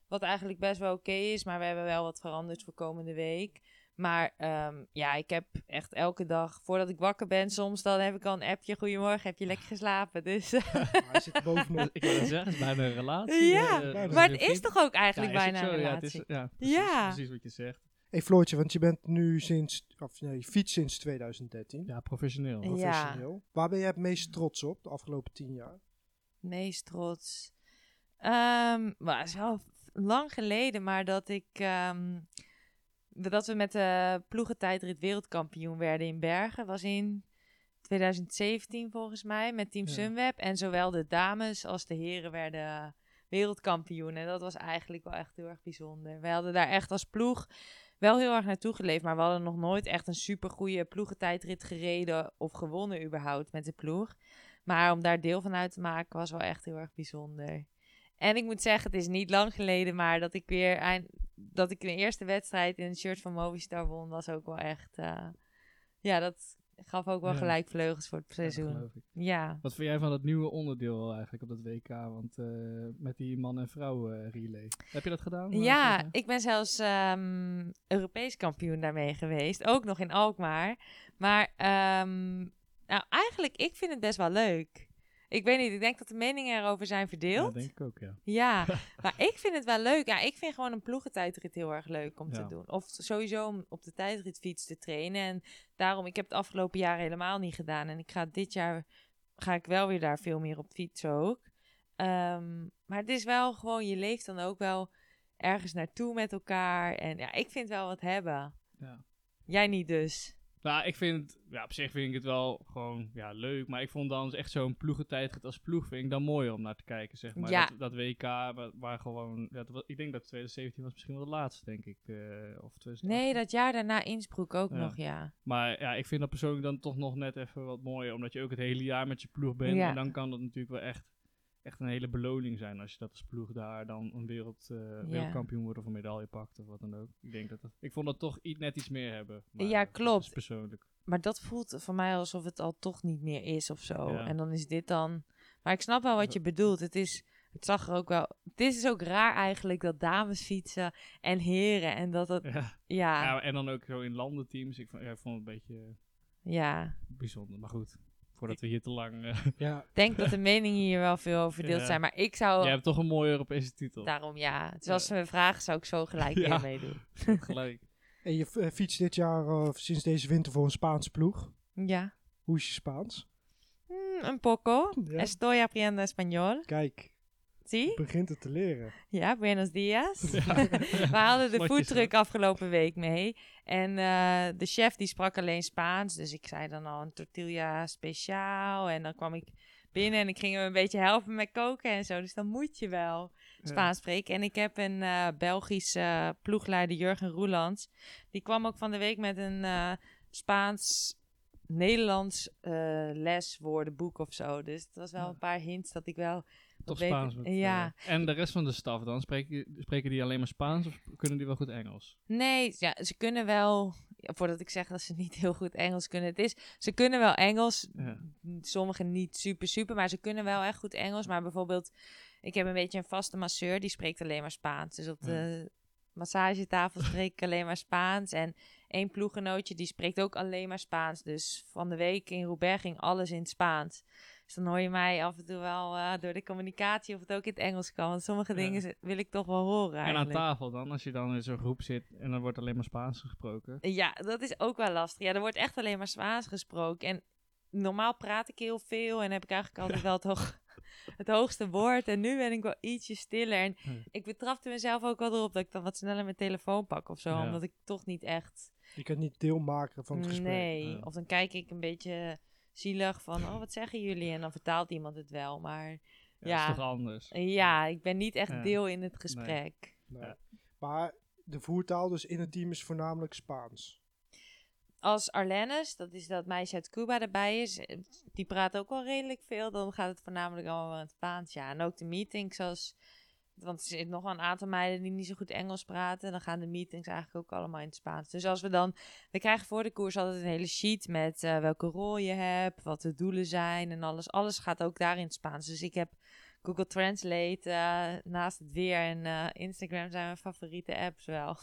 [SPEAKER 5] Wat eigenlijk best wel oké is. Maar we hebben wel wat veranderd voor komende week. Maar ehm, ja, ik heb echt elke dag, voordat ik wakker ben, soms dan heb ik al een appje. Goedemorgen, heb je lekker geslapen? Dus [LAUGHS]
[SPEAKER 2] hij zit bovenop.
[SPEAKER 3] Ik wil het zeggen, het is bijna een relatie.
[SPEAKER 5] Ja,
[SPEAKER 3] eh,
[SPEAKER 2] maar
[SPEAKER 3] dus
[SPEAKER 5] maar het is
[SPEAKER 3] vriend.
[SPEAKER 5] toch ook eigenlijk
[SPEAKER 3] Ja, is ook
[SPEAKER 5] bijna
[SPEAKER 3] zo,
[SPEAKER 5] een
[SPEAKER 3] ja,
[SPEAKER 5] relatie?
[SPEAKER 3] het is, ja, precies,
[SPEAKER 5] Ja.
[SPEAKER 3] precies wat je zegt.
[SPEAKER 2] Hey Floortje, want je bent nu sinds, of nee, je fietst sinds 2013.
[SPEAKER 3] Ja, professioneel.
[SPEAKER 5] Ja.
[SPEAKER 2] Professioneel. Waar ben je het meest trots op de afgelopen tien jaar?
[SPEAKER 5] meest trots. Ehm, maar het is wel lang geleden, maar dat ik. ehm, dat we met de ploegentijdrit wereldkampioen werden in Bergen. Was in 2017 volgens mij met Team
[SPEAKER 3] Ja.
[SPEAKER 5] Sunweb. En zowel de dames als de heren werden wereldkampioen. En dat was eigenlijk wel echt heel erg bijzonder. We hadden daar echt als ploeg wel heel erg naartoe geleefd. Maar we hadden nog nooit echt een supergoeie ploegentijdrit gereden of gewonnen überhaupt met de ploeg. Maar om daar deel van uit te maken was wel echt heel erg bijzonder. En ik moet zeggen, het is niet lang geleden, maar dat ik weer eind, dat ik mijn eerste wedstrijd in een shirt van Movistar won, was ook wel echt. eh, ja, dat gaf ook wel
[SPEAKER 3] Ja.
[SPEAKER 5] gelijk vleugels voor het seizoen. Ja.
[SPEAKER 3] Wat vind jij van dat nieuwe onderdeel eigenlijk op dat WK? Want eh, met die man- en vrouw eh, relay. Heb je dat gedaan?
[SPEAKER 5] Ja, ik ben zelfs ehm, Europees kampioen daarmee geweest. Ook nog in Alkmaar. Maar ehm, nou, eigenlijk, ik vind het best wel leuk. Ik weet niet, ik denk dat de meningen erover zijn
[SPEAKER 3] Ja,
[SPEAKER 5] verdeeld.
[SPEAKER 3] denk ik ook, ja.
[SPEAKER 5] Ja, [LAUGHS] maar ik vind het wel leuk. Ja, ik vind gewoon een ploegentijdrit heel erg leuk om te doen. Of sowieso om op de tijdritfiets te trainen. En daarom, ik heb het afgelopen jaar helemaal niet gedaan. En ik ga dit jaar, ga ik wel weer daar veel meer op fietsen ook. Ehm, maar het is wel gewoon, je leeft dan ook wel ergens naartoe met elkaar. En ja, ik vind wel wat hebben.
[SPEAKER 3] ja.
[SPEAKER 5] Jij niet dus.
[SPEAKER 3] Nou, ik vind, ja, op zich vind ik het wel gewoon ja, leuk. Maar ik vond dan echt zo'n ploegentijdrit als ploeg vind ik dan mooier om naar te kijken, zeg maar.
[SPEAKER 5] Ja.
[SPEAKER 3] Dat, dat WK, waar, waar gewoon, ja, ik denk dat 2017 was misschien wel de laatste, denk ik. eh, of 2018.
[SPEAKER 5] Nee, dat jaar daarna Innsbruck ook nog, ja.
[SPEAKER 3] Maar ja, ik vind dat persoonlijk dan toch nog net even wat mooier. Omdat je ook het hele jaar met je ploeg bent. En dan kan dat natuurlijk wel echt, echt een hele beloning zijn. Als je dat als ploeg daar dan een wereld, eh, wereldkampioen wordt of een medaille pakt of wat dan ook. Ik denk dat dat, ik vond dat toch iets, net iets meer hebben. Maar,
[SPEAKER 5] Ja,
[SPEAKER 3] dat
[SPEAKER 5] klopt.
[SPEAKER 3] persoonlijk.
[SPEAKER 5] Maar dat voelt voor mij alsof het al toch niet meer is of zo.
[SPEAKER 3] Ja.
[SPEAKER 5] En dan is dit dan. Maar ik snap wel wat je bedoelt. Het is. Het zag er ook wel. Het is dus ook raar eigenlijk dat dames fietsen en heren. En dat het.
[SPEAKER 3] Ja.
[SPEAKER 5] Ja, ja.
[SPEAKER 3] Ja, en dan ook zo in landenteams. Ik vond, ja, ik vond het een beetje bijzonder. Maar goed, voordat we hier te lang... eh
[SPEAKER 2] Ja, [LAUGHS]
[SPEAKER 5] Ik denk dat de meningen hier wel veel over verdeeld
[SPEAKER 3] Ja.
[SPEAKER 5] zijn. Maar ik zou.
[SPEAKER 3] Jij hebt toch een mooie Europese titel.
[SPEAKER 5] Daarom ja. Dus als
[SPEAKER 3] Ja.
[SPEAKER 5] ze me vragen, zou ik zo gelijk
[SPEAKER 3] Ja.
[SPEAKER 5] weer meedoen. [LAUGHS]
[SPEAKER 3] Gelijk.
[SPEAKER 2] en je eh, fietst dit jaar, eh, sinds deze winter, voor een Spaanse ploeg.
[SPEAKER 5] Ja.
[SPEAKER 2] Hoe is je Spaans?
[SPEAKER 5] Hmm, een poco.
[SPEAKER 2] Ja.
[SPEAKER 5] Estoy aprendiendo español.
[SPEAKER 2] Kijk,
[SPEAKER 5] Zie?
[SPEAKER 2] Begint het te leren.
[SPEAKER 5] Ja, buenos dias. [LAUGHS] We hadden de foodtruck afgelopen week mee. En eh, de chef die sprak alleen Spaans. Dus ik zei dan al een tortilla speciaal. En dan kwam ik binnen en ik ging hem een beetje helpen met koken en zo. Dus dan moet je wel Spaans spreken. En ik heb een eh, Belgische ploegleider, Jurgen Roelands. Die kwam ook van de week met een eh, Spaans... Nederlands eh leswoordenboek of zo. Dus het was wel
[SPEAKER 2] Ja.
[SPEAKER 5] een paar hints dat ik wel...
[SPEAKER 3] Toch Spaans.
[SPEAKER 5] ja.
[SPEAKER 3] en de rest van de staf dan? Spreken, spreken die alleen maar Spaans of kunnen die wel goed Engels?
[SPEAKER 5] Nee, ja, ze kunnen wel. Voordat ik zeg dat ze niet heel goed Engels kunnen, het is. Ze kunnen wel Engels.
[SPEAKER 3] Ja.
[SPEAKER 5] Sommigen niet super, super, maar ze kunnen wel echt goed Engels. Maar bijvoorbeeld, ik heb een beetje een vaste masseur, die spreekt alleen maar Spaans. Dus op de massagetafel spreek ik alleen maar Spaans. En één ploeggenootje, die spreekt ook alleen maar Spaans. Dus van de week in Roubaix ging alles in het Spaans. Dus dan hoor je mij af en toe wel eh, door de communicatie of het ook in het Engels kan. Want sommige
[SPEAKER 3] Ja.
[SPEAKER 5] dingen wil ik toch wel horen
[SPEAKER 3] En aan tafel dan, als je dan in zo'n groep zit en dan wordt alleen maar Spaans gesproken.
[SPEAKER 5] Ja, dat is ook wel lastig. Ja, er wordt echt alleen maar Spaans gesproken. En normaal praat ik heel veel en heb ik eigenlijk altijd wel het, hoog, [LAUGHS] het hoogste woord. En nu ben ik wel ietsje stiller. En ik betrapte mezelf ook wel erop dat ik dan wat sneller mijn telefoon pak of zo.
[SPEAKER 3] Ja.
[SPEAKER 5] Omdat ik toch niet echt...
[SPEAKER 2] Je kunt niet deel maken van het gesprek.
[SPEAKER 5] Nee,
[SPEAKER 3] Ja.
[SPEAKER 5] of dan kijk ik een beetje zielig van, oh, wat zeggen jullie? En dan vertaalt iemand het wel. Maar
[SPEAKER 3] Ja,
[SPEAKER 5] Ja.
[SPEAKER 3] Dat is toch anders?
[SPEAKER 5] ja, ik ben niet echt
[SPEAKER 3] Ja.
[SPEAKER 5] deel in het gesprek.
[SPEAKER 2] Nee. Maar de voertaal dus in het team is voornamelijk Spaans.
[SPEAKER 5] Als Arlennes, dat is dat meisje uit Cuba, erbij is, eh, die praat ook wel redelijk veel. Dan gaat het voornamelijk allemaal in het Spaans. Ja, en ook de meetings, zoals, want er zitten nog wel een aantal meiden die niet zo goed Engels praten. Dan gaan de meetings eigenlijk ook allemaal in het Spaans. Dus als we dan, we krijgen voor de koers altijd een hele sheet met eh, welke rol je hebt, wat de doelen zijn en alles. Alles gaat ook daar in het Spaans. Dus ik heb Google Translate eh, naast het weer en eh, Instagram zijn mijn favoriete apps wel.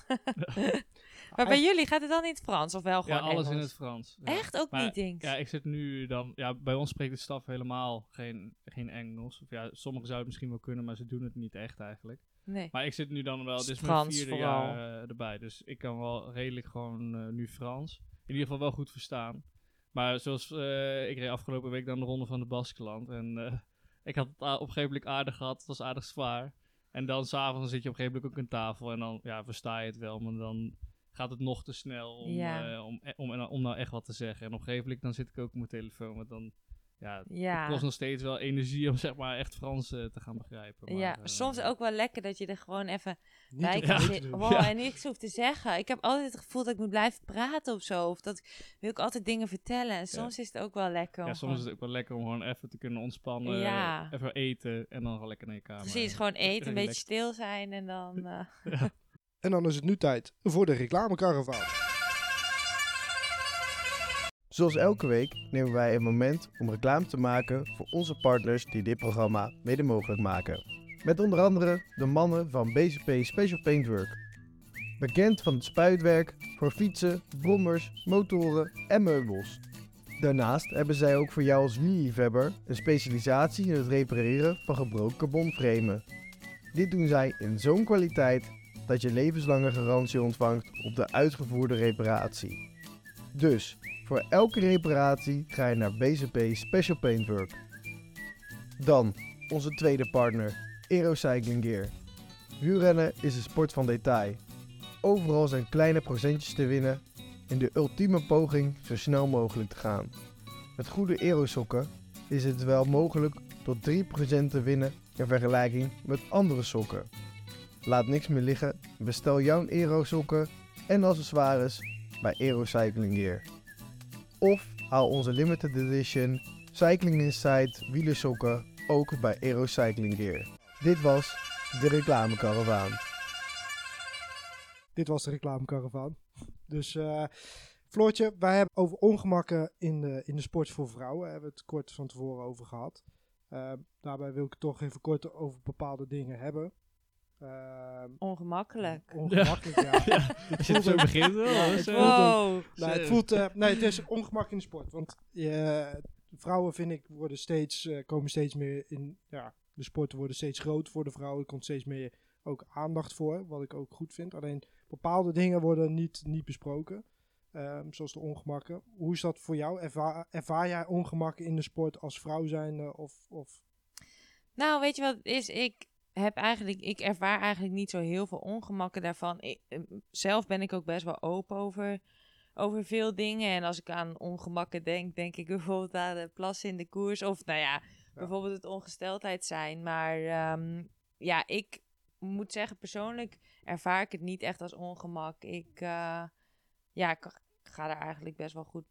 [SPEAKER 5] [LAUGHS] maar bij jullie gaat het dan in het Frans of wel
[SPEAKER 3] Ja,
[SPEAKER 5] gewoon
[SPEAKER 3] alles in het Frans. Ja.
[SPEAKER 5] Echt ook
[SPEAKER 3] Maar,
[SPEAKER 5] meetings?
[SPEAKER 3] Ja, ik zit nu dan... Ja, bij ons spreekt de staf helemaal geen, geen Engels. Of ja, sommigen zouden het misschien wel kunnen, maar ze doen het niet echt eigenlijk.
[SPEAKER 5] nee.
[SPEAKER 3] Maar ik zit nu dan wel... Dit is mijn vierde
[SPEAKER 5] vooral.
[SPEAKER 3] jaar eh, erbij. Dus ik kan wel redelijk gewoon nu Frans. In ieder geval wel goed verstaan. Maar zoals... ik reed afgelopen week dan de ronde van de Baskeland. En ik had het a- op een gegeven moment aardig gehad. Het was aardig zwaar. En dan s'avonds zit je op een gegeven moment ook aan tafel. En dan ja, versta je het wel. Maar dan gaat het nog te snel om,
[SPEAKER 5] Ja.
[SPEAKER 3] eh, om, om, om, nou echt wat te zeggen. En op een gegeven moment dan zit ik ook op mijn telefoon. Want dan... Ja, het
[SPEAKER 5] Ja.
[SPEAKER 3] kost nog steeds wel energie om zeg maar echt Frans eh, te gaan begrijpen. Maar,
[SPEAKER 5] ja,
[SPEAKER 3] eh,
[SPEAKER 5] soms ook wel lekker dat je er gewoon even
[SPEAKER 2] Niet
[SPEAKER 5] bij kan zitten.
[SPEAKER 2] doen.
[SPEAKER 5] Wow,
[SPEAKER 3] Ja.
[SPEAKER 5] En niks hoeft te zeggen. Ik heb altijd het gevoel dat ik moet blijven praten of zo. Of dat ik- wil ik altijd dingen vertellen. En soms is het ook wel lekker.
[SPEAKER 3] Ja, soms is het ook wel lekker om gewoon even te kunnen ontspannen.
[SPEAKER 5] Ja.
[SPEAKER 3] eh, Even eten en dan gewoon lekker naar je kamer.
[SPEAKER 5] Precies, gewoon eten, een beetje stil zijn en dan... [LAUGHS] eh,
[SPEAKER 2] En dan is het nu tijd voor de reclamekaravaan.
[SPEAKER 1] Zoals elke week nemen wij een moment om reclame te maken voor onze partners die dit programma mede mogelijk maken. Met onder andere de mannen van BCP Special Paintwork. Bekend van het spuitwerk voor fietsen, brommers, motoren en meubels. Daarnaast hebben zij ook voor jou als wielerliefhebber een specialisatie in het repareren van gebroken carbonframen. Dit doen zij in zo'n kwaliteit dat je levenslange garantie ontvangt op de uitgevoerde reparatie. Dus, voor elke reparatie ga je naar BCP Special Paintwork. Dan onze tweede partner, Aero Cycling Gear. Wielrennen is een sport van detail. Overal zijn kleine procentjes te winnen in de ultieme poging zo snel mogelijk te gaan. Met goede aerosokken is het wel mogelijk tot 3% te winnen in vergelijking met andere sokken. Laat niks meer liggen, bestel jouw aerosokken en accessoires bij Aero Cycling Gear. Of haal onze limited edition Cycling Insight wielersokken ook bij Aero Cycling Gear. Dit was de reclamekaravaan.
[SPEAKER 2] Dit was de reclamekaravaan. Dus eh Floortje, wij hebben over ongemakken in de, in de sport voor vrouwen. Daar hebben we het kort van tevoren over gehad. Eh, daarbij wil ik het toch even kort over bepaalde dingen hebben. Eh,
[SPEAKER 5] ongemakkelijk.
[SPEAKER 2] ongemakkelijk, ja.
[SPEAKER 3] Ja, [LAUGHS] als je het zo begint wel.
[SPEAKER 2] Ja, het
[SPEAKER 3] is, eh.
[SPEAKER 2] Nee, het voelt, eh, nee, het is ongemak in de sport. Want je, vrouwen, vind ik, worden steeds, eh, komen steeds meer in. Ja, de sporten worden steeds groter voor de vrouwen. Er komt steeds meer ook aandacht voor, wat ik ook goed vind. Alleen bepaalde dingen worden niet, niet besproken. Ehm, zoals de ongemakken. Hoe is dat voor jou? Ervaar, ervaar jij ongemakken in de sport als vrouw zijnde? Of, of
[SPEAKER 5] Nou, weet je wat het is? Ik heb eigenlijk, ik ervaar eigenlijk niet zo heel veel ongemakken daarvan. Ik, eh, zelf ben ik ook best wel open over, over veel dingen. En als ik aan ongemakken denk, denk ik [LAUGHS] bijvoorbeeld aan de plassen in de koers. Of nou ja, bijvoorbeeld het ongesteldheid zijn. Maar ehm, ja, ik moet zeggen, persoonlijk ervaar ik het niet echt als ongemak. Ik, eh, ja, ik ga daar eigenlijk best wel goed,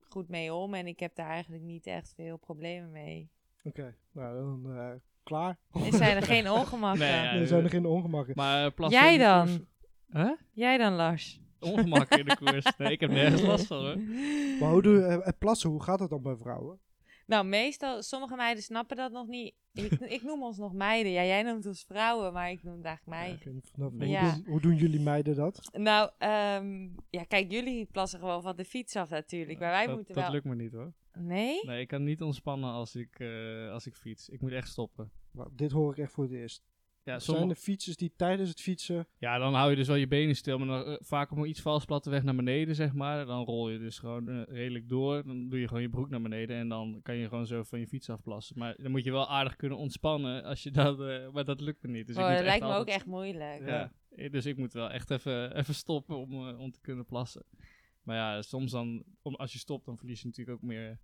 [SPEAKER 5] goed mee om. En ik heb daar eigenlijk niet echt veel problemen mee.
[SPEAKER 2] Oké, nou dan eh, klaar.
[SPEAKER 5] Er zijn er [LAUGHS] geen ongemakken.
[SPEAKER 3] Nee, ja,
[SPEAKER 2] er zijn er geen ongemakken.
[SPEAKER 3] Maar eh, plassen
[SPEAKER 5] Jij dan?
[SPEAKER 3] Huh?
[SPEAKER 5] Jij dan, Lars?
[SPEAKER 3] Ongemak in de koers. Nee, ik heb nergens last van hoor. [LAUGHS]
[SPEAKER 2] Maar hoe doe, eh, het plassen, hoe gaat dat dan bij vrouwen?
[SPEAKER 5] Nou, meestal, sommige meiden snappen dat nog niet. Ik, [LAUGHS] ik noem ons nog meiden. Ja, jij noemt ons vrouwen, maar ik noem het eigenlijk meiden. Ja.
[SPEAKER 2] hoe, doen, hoe doen jullie meiden dat?
[SPEAKER 5] Nou, ehm, ja, kijk, jullie plassen gewoon van de fiets af natuurlijk. Maar wij
[SPEAKER 3] dat,
[SPEAKER 5] moeten
[SPEAKER 3] dat
[SPEAKER 5] wel...
[SPEAKER 3] lukt me niet hoor.
[SPEAKER 5] Nee?
[SPEAKER 3] Nee, ik kan niet ontspannen als ik, eh, als ik fiets. Ik moet echt stoppen.
[SPEAKER 2] Nou, dit hoor ik echt voor het eerst.
[SPEAKER 3] Ja,
[SPEAKER 2] Zijn er fietsers die tijdens het fietsen...
[SPEAKER 3] ja, dan hou je dus wel je benen stil, maar dan, eh, vaak op een iets vals platte weg naar beneden, zeg maar. Dan rol je dus gewoon eh, redelijk door. Dan doe je gewoon je broek naar beneden en dan kan je gewoon zo van je fiets afplassen. Maar dan moet je wel aardig kunnen ontspannen als je dat... eh, maar dat lukt me niet. Dus ik
[SPEAKER 5] oh,
[SPEAKER 3] moet
[SPEAKER 5] dat lijkt me ook echt moeilijk.
[SPEAKER 3] Ja, dus ik moet wel echt even, [LAUGHS] even stoppen om, om te kunnen plassen. Maar ja, soms dan, om, als je stopt, dan verlies je natuurlijk ook meer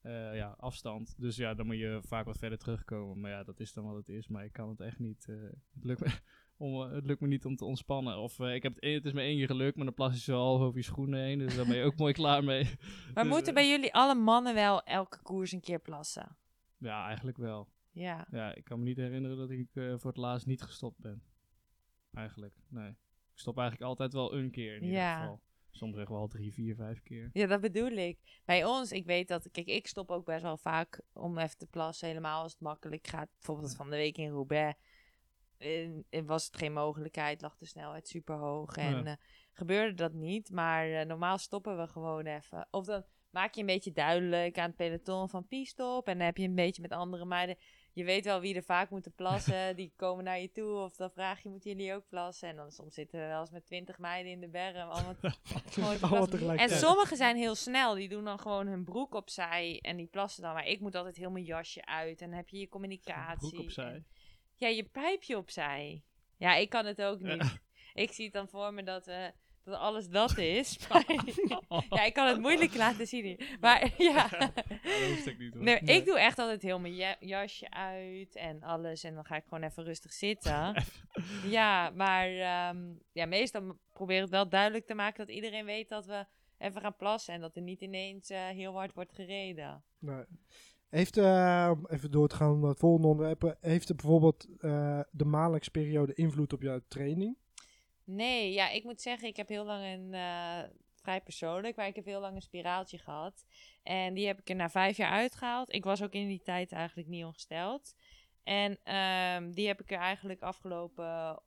[SPEAKER 3] eh, ja, afstand. Dus ja, dan moet je vaak wat verder terugkomen. Maar ja, dat is dan wat het is. Maar ik kan het echt niet. eh, het, lukt me, [LAUGHS] om, eh, het lukt me niet om te ontspannen. Of ik heb het, het is me één keer gelukt, maar dan plas je zo half over je schoenen heen. Dus daar ben je ook [LAUGHS] mooi klaar mee. [LAUGHS]
[SPEAKER 5] Maar
[SPEAKER 3] Dus,
[SPEAKER 5] moeten bij jullie alle mannen wel elke koers een keer plassen?
[SPEAKER 3] Ja, eigenlijk wel.
[SPEAKER 5] Ja.
[SPEAKER 3] Ja, ik kan me niet herinneren dat ik voor het laatst niet gestopt ben. Eigenlijk, nee. Ik stop eigenlijk altijd wel een keer in ieder
[SPEAKER 5] Ja.
[SPEAKER 3] geval. Soms echt wel drie, vier, vijf keer.
[SPEAKER 5] Ja, dat bedoel ik. Bij ons, ik weet dat... Kijk, ik stop ook best wel vaak om even te plassen. Helemaal als het makkelijk gaat. Bijvoorbeeld van de week in Roubaix. En, en was het geen mogelijkheid, lag de snelheid super hoog. En
[SPEAKER 3] Ja.
[SPEAKER 5] eh, gebeurde dat niet. Maar eh, normaal stoppen we gewoon even. Of dan maak je een beetje duidelijk aan het peloton van P-stop. En dan heb je een beetje met andere meiden... Je weet wel wie er vaak moeten plassen. [LAUGHS] Die komen naar je toe. Of dan vraag je, moeten jullie ook plassen? En dan soms zitten we wel eens met twintig meiden in de berm. Allemaal. [LAUGHS] En sommigen zijn heel snel. Die doen dan gewoon hun broek opzij en die plassen dan. Maar ik moet altijd heel mijn jasje uit. En dan heb je je communicatie.
[SPEAKER 3] Broek opzij.
[SPEAKER 5] en- ja, je pijpje opzij. Ja, ik kan het ook niet. Ik zie het dan voor me dat, eh, dat alles dat is. [LAUGHS] Maar, [LAUGHS] ja, ik kan het moeilijk laten zien. hier. Maar [LAUGHS] ja.
[SPEAKER 3] dat hoeft ik niet hoor.
[SPEAKER 5] Nee, ik doe echt altijd heel mijn ja- jasje uit en alles. En dan ga ik gewoon even rustig zitten. ja, maar ehm, ja, meestal probeer ik het wel duidelijk te maken dat iedereen weet dat we even gaan plassen. En dat er niet ineens eh, heel hard wordt gereden.
[SPEAKER 2] Nee. Heeft, eh, even door te gaan naar het volgende onderwerp, eh, heeft er bijvoorbeeld eh, de maandelijkse periode invloed op jouw training?
[SPEAKER 5] Nee, ja, ik moet zeggen, ik heb heel lang een, eh, vrij persoonlijk, maar ik heb heel lang een spiraaltje gehad. En die heb ik er na vijf jaar uitgehaald. Ik was ook in die tijd eigenlijk niet ongesteld. En ehm, die heb ik er eigenlijk afgelopen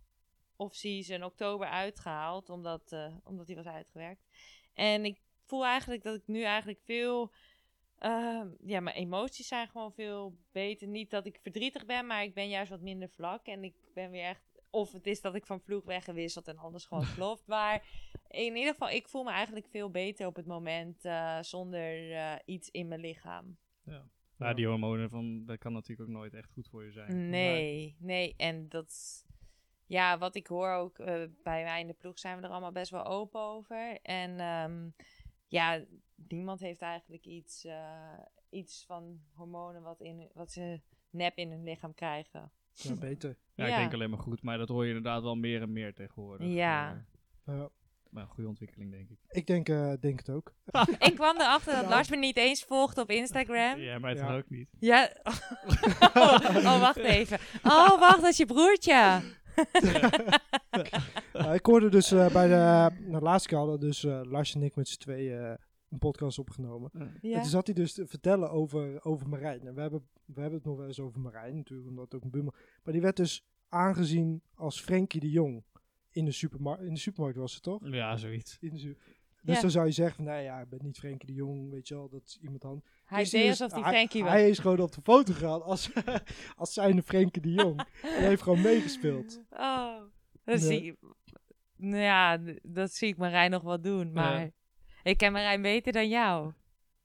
[SPEAKER 5] off-season, oktober, uitgehaald, omdat, eh, omdat die was uitgewerkt. En ik voel eigenlijk dat ik nu eigenlijk veel... ehm, ja, mijn emoties zijn gewoon veel beter. Niet dat ik verdrietig ben, maar ik ben juist wat minder vlak. En ik ben weer echt of het is dat ik van ploeg weggewisseld en alles gewoon [LAUGHS] klopt. Maar in ieder geval, ik voel me eigenlijk veel beter op het moment eh, zonder eh, iets in mijn lichaam.
[SPEAKER 3] Ja, die hormonen, van, dat kan natuurlijk ook nooit echt goed voor je zijn.
[SPEAKER 5] Nee, nee. En dat, ja, wat ik hoor ook eh, bij mij in de ploeg zijn we er allemaal best wel open over. En ehm, ja, niemand heeft eigenlijk iets, eh, iets van hormonen wat, in, wat ze nep in hun lichaam krijgen.
[SPEAKER 2] Ja, [LAUGHS] beter.
[SPEAKER 3] Ja, ik denk alleen maar goed, maar dat hoor je inderdaad wel meer en meer tegenwoordig.
[SPEAKER 5] Ja.
[SPEAKER 3] Eh,
[SPEAKER 2] Ja.
[SPEAKER 3] maar een goede ontwikkeling, denk ik.
[SPEAKER 2] ik denk, eh, denk het ook. [LAUGHS]
[SPEAKER 5] ik kwam erachter dat
[SPEAKER 2] Ja.
[SPEAKER 5] Lars me niet eens volgt op Instagram.
[SPEAKER 3] Ja, maar het
[SPEAKER 2] Ja.
[SPEAKER 3] ook niet.
[SPEAKER 5] Ja. oh, [LAUGHS] oh, wacht even. Oh, wacht, dat is je broertje.
[SPEAKER 2] Ik hoorde dus bij de, de laatste keer hadden dus eh, Lars en ik met z'n tweeën eh, een podcast opgenomen. En
[SPEAKER 5] Ja.
[SPEAKER 2] toen zat hij dus te vertellen over, over Marijn. En we hebben, we hebben het nog wel eens over Marijn, natuurlijk, omdat het ook een buurman... Maar die werd dus aangezien als Frenkie de Jong in de, supermar in de supermarkt, was het toch?
[SPEAKER 3] Ja, zoiets.
[SPEAKER 2] In de dus
[SPEAKER 5] Ja.
[SPEAKER 2] dan zou je zeggen van, nou ja, ik ben niet Frenkie de Jong, weet je wel, dat is iemand anders.
[SPEAKER 5] Hij
[SPEAKER 2] Dus
[SPEAKER 5] deed
[SPEAKER 2] is-
[SPEAKER 5] alsof hij Frankie was.
[SPEAKER 2] Hij is gewoon op de foto gegaan als, [LAUGHS] als zijnde Frenkie de Jong. en hij heeft gewoon meegespeeld.
[SPEAKER 5] Oh, dat
[SPEAKER 2] Ja.
[SPEAKER 5] zie Nou ja, dat zie ik Marijn nog wel doen, maar ik ken Marijn beter dan jou.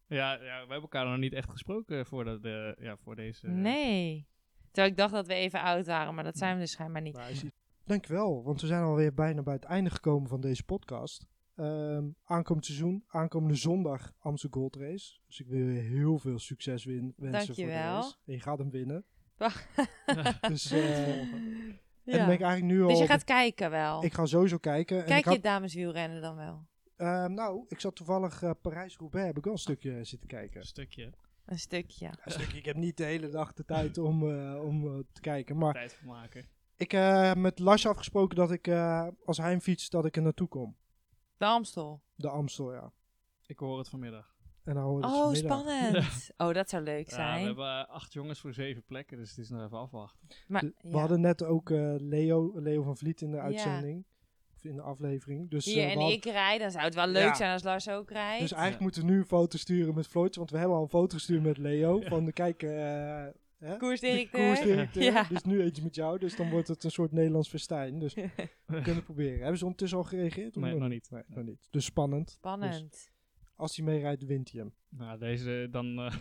[SPEAKER 3] Ja, ja, we hebben elkaar nog niet echt gesproken voor, dat, eh, ja, voor deze...
[SPEAKER 5] Nee. Terwijl ik dacht dat we even oud waren, maar dat zijn we dus schijnbaar niet.
[SPEAKER 2] Nou, hij ziet- Dankjewel, want we zijn alweer bijna bij het einde gekomen van deze podcast. Ehm, aankomend seizoen, aankomende zondag Amstel Gold Race. Dus ik wil je heel veel succes win wensen voor de
[SPEAKER 5] Dankjewel.
[SPEAKER 2] race. En je gaat hem winnen.
[SPEAKER 5] Wacht. [LAUGHS]
[SPEAKER 2] Dus, eh, [LAUGHS] En
[SPEAKER 5] Ja.
[SPEAKER 2] dan ben ik eigenlijk nu al...
[SPEAKER 5] Dus je gaat kijken wel.
[SPEAKER 2] Ik ga sowieso kijken. en
[SPEAKER 5] Kijk
[SPEAKER 2] ik
[SPEAKER 5] je
[SPEAKER 2] had-
[SPEAKER 5] het dameswielrennen dan wel?
[SPEAKER 2] Ehm, nou, ik zat toevallig eh, Parijs-Roubaix, heb ik wel een stukje zitten kijken.
[SPEAKER 3] Een stukje
[SPEAKER 5] Een stukje.
[SPEAKER 2] Een stukje, ik heb niet de hele dag de tijd om, eh, om eh, te kijken. Maar
[SPEAKER 3] tijd voor maken.
[SPEAKER 2] ik eh, heb met Lars afgesproken dat ik, eh, als hij hem fietst, dat ik er naartoe kom.
[SPEAKER 5] De Amstel.
[SPEAKER 2] De Amstel, ja.
[SPEAKER 3] Ik hoor het vanmiddag.
[SPEAKER 2] En dan
[SPEAKER 5] Oh,
[SPEAKER 2] het vanmiddag.
[SPEAKER 5] spannend. [LAUGHS] Oh, dat zou leuk
[SPEAKER 3] Ja,
[SPEAKER 5] zijn.
[SPEAKER 3] we hebben eh, acht jongens voor zeven plekken, dus het is nog even afwachten.
[SPEAKER 5] Maar,
[SPEAKER 2] De- We
[SPEAKER 5] ja.
[SPEAKER 2] hadden net ook eh, Leo, Leo van Vliet in de
[SPEAKER 5] Ja.
[SPEAKER 2] uitzending. Of in de aflevering. Dus,
[SPEAKER 5] Hier
[SPEAKER 2] eh,
[SPEAKER 5] en
[SPEAKER 2] hadden-
[SPEAKER 5] ik rijd, dan zou het wel leuk
[SPEAKER 2] Ja.
[SPEAKER 5] zijn als Lars ook rijdt.
[SPEAKER 2] dus eigenlijk
[SPEAKER 3] Ja.
[SPEAKER 2] moeten we nu een foto sturen met Floortje. Want we hebben al een foto gestuurd met Leo. Van de kijk, eh, hè? de
[SPEAKER 5] Koersdirecteur.
[SPEAKER 2] koersdirecteur.
[SPEAKER 5] Ja.
[SPEAKER 2] Dus nu eentje met jou. Dus dan wordt het een soort Nederlands festijn. Dus [LAUGHS] we kunnen het proberen. Hebben ze ondertussen al gereageerd? of
[SPEAKER 3] Nee, nog niet.
[SPEAKER 2] Nee, nog niet. Dus spannend.
[SPEAKER 5] Spannend.
[SPEAKER 2] Als hij meerijdt, wint hij hem.
[SPEAKER 3] Nou, deze, dan, eh,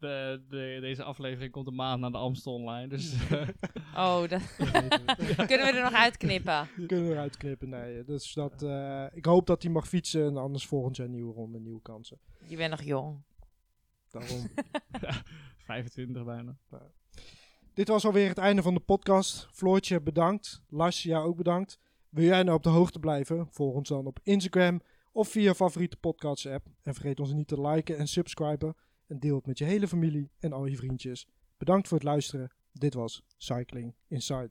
[SPEAKER 3] de, de, deze aflevering komt een maand na de Amstel online, dus [LAUGHS] eh,
[SPEAKER 5] Oh, [LAUGHS] dat [LAUGHS] kunnen we er nog uitknippen.
[SPEAKER 2] Kunnen we eruit knippen, nee. Dus dat, eh, ik hoop dat hij mag fietsen. En anders volgend jaar nieuwe ronde, nieuwe kansen.
[SPEAKER 5] Je bent nog jong.
[SPEAKER 2] Daarom.
[SPEAKER 3] 25 bijna.
[SPEAKER 2] Dit was alweer het einde van de podcast. Floortje, bedankt. Lars, jou ook bedankt. Wil jij nou op de hoogte blijven? Volg ons dan op Instagram of via je favoriete podcast app. En vergeet ons niet te liken en subscriben. En deel het met je hele familie en al je vriendjes. Bedankt voor het luisteren. Dit was Cycling Inside.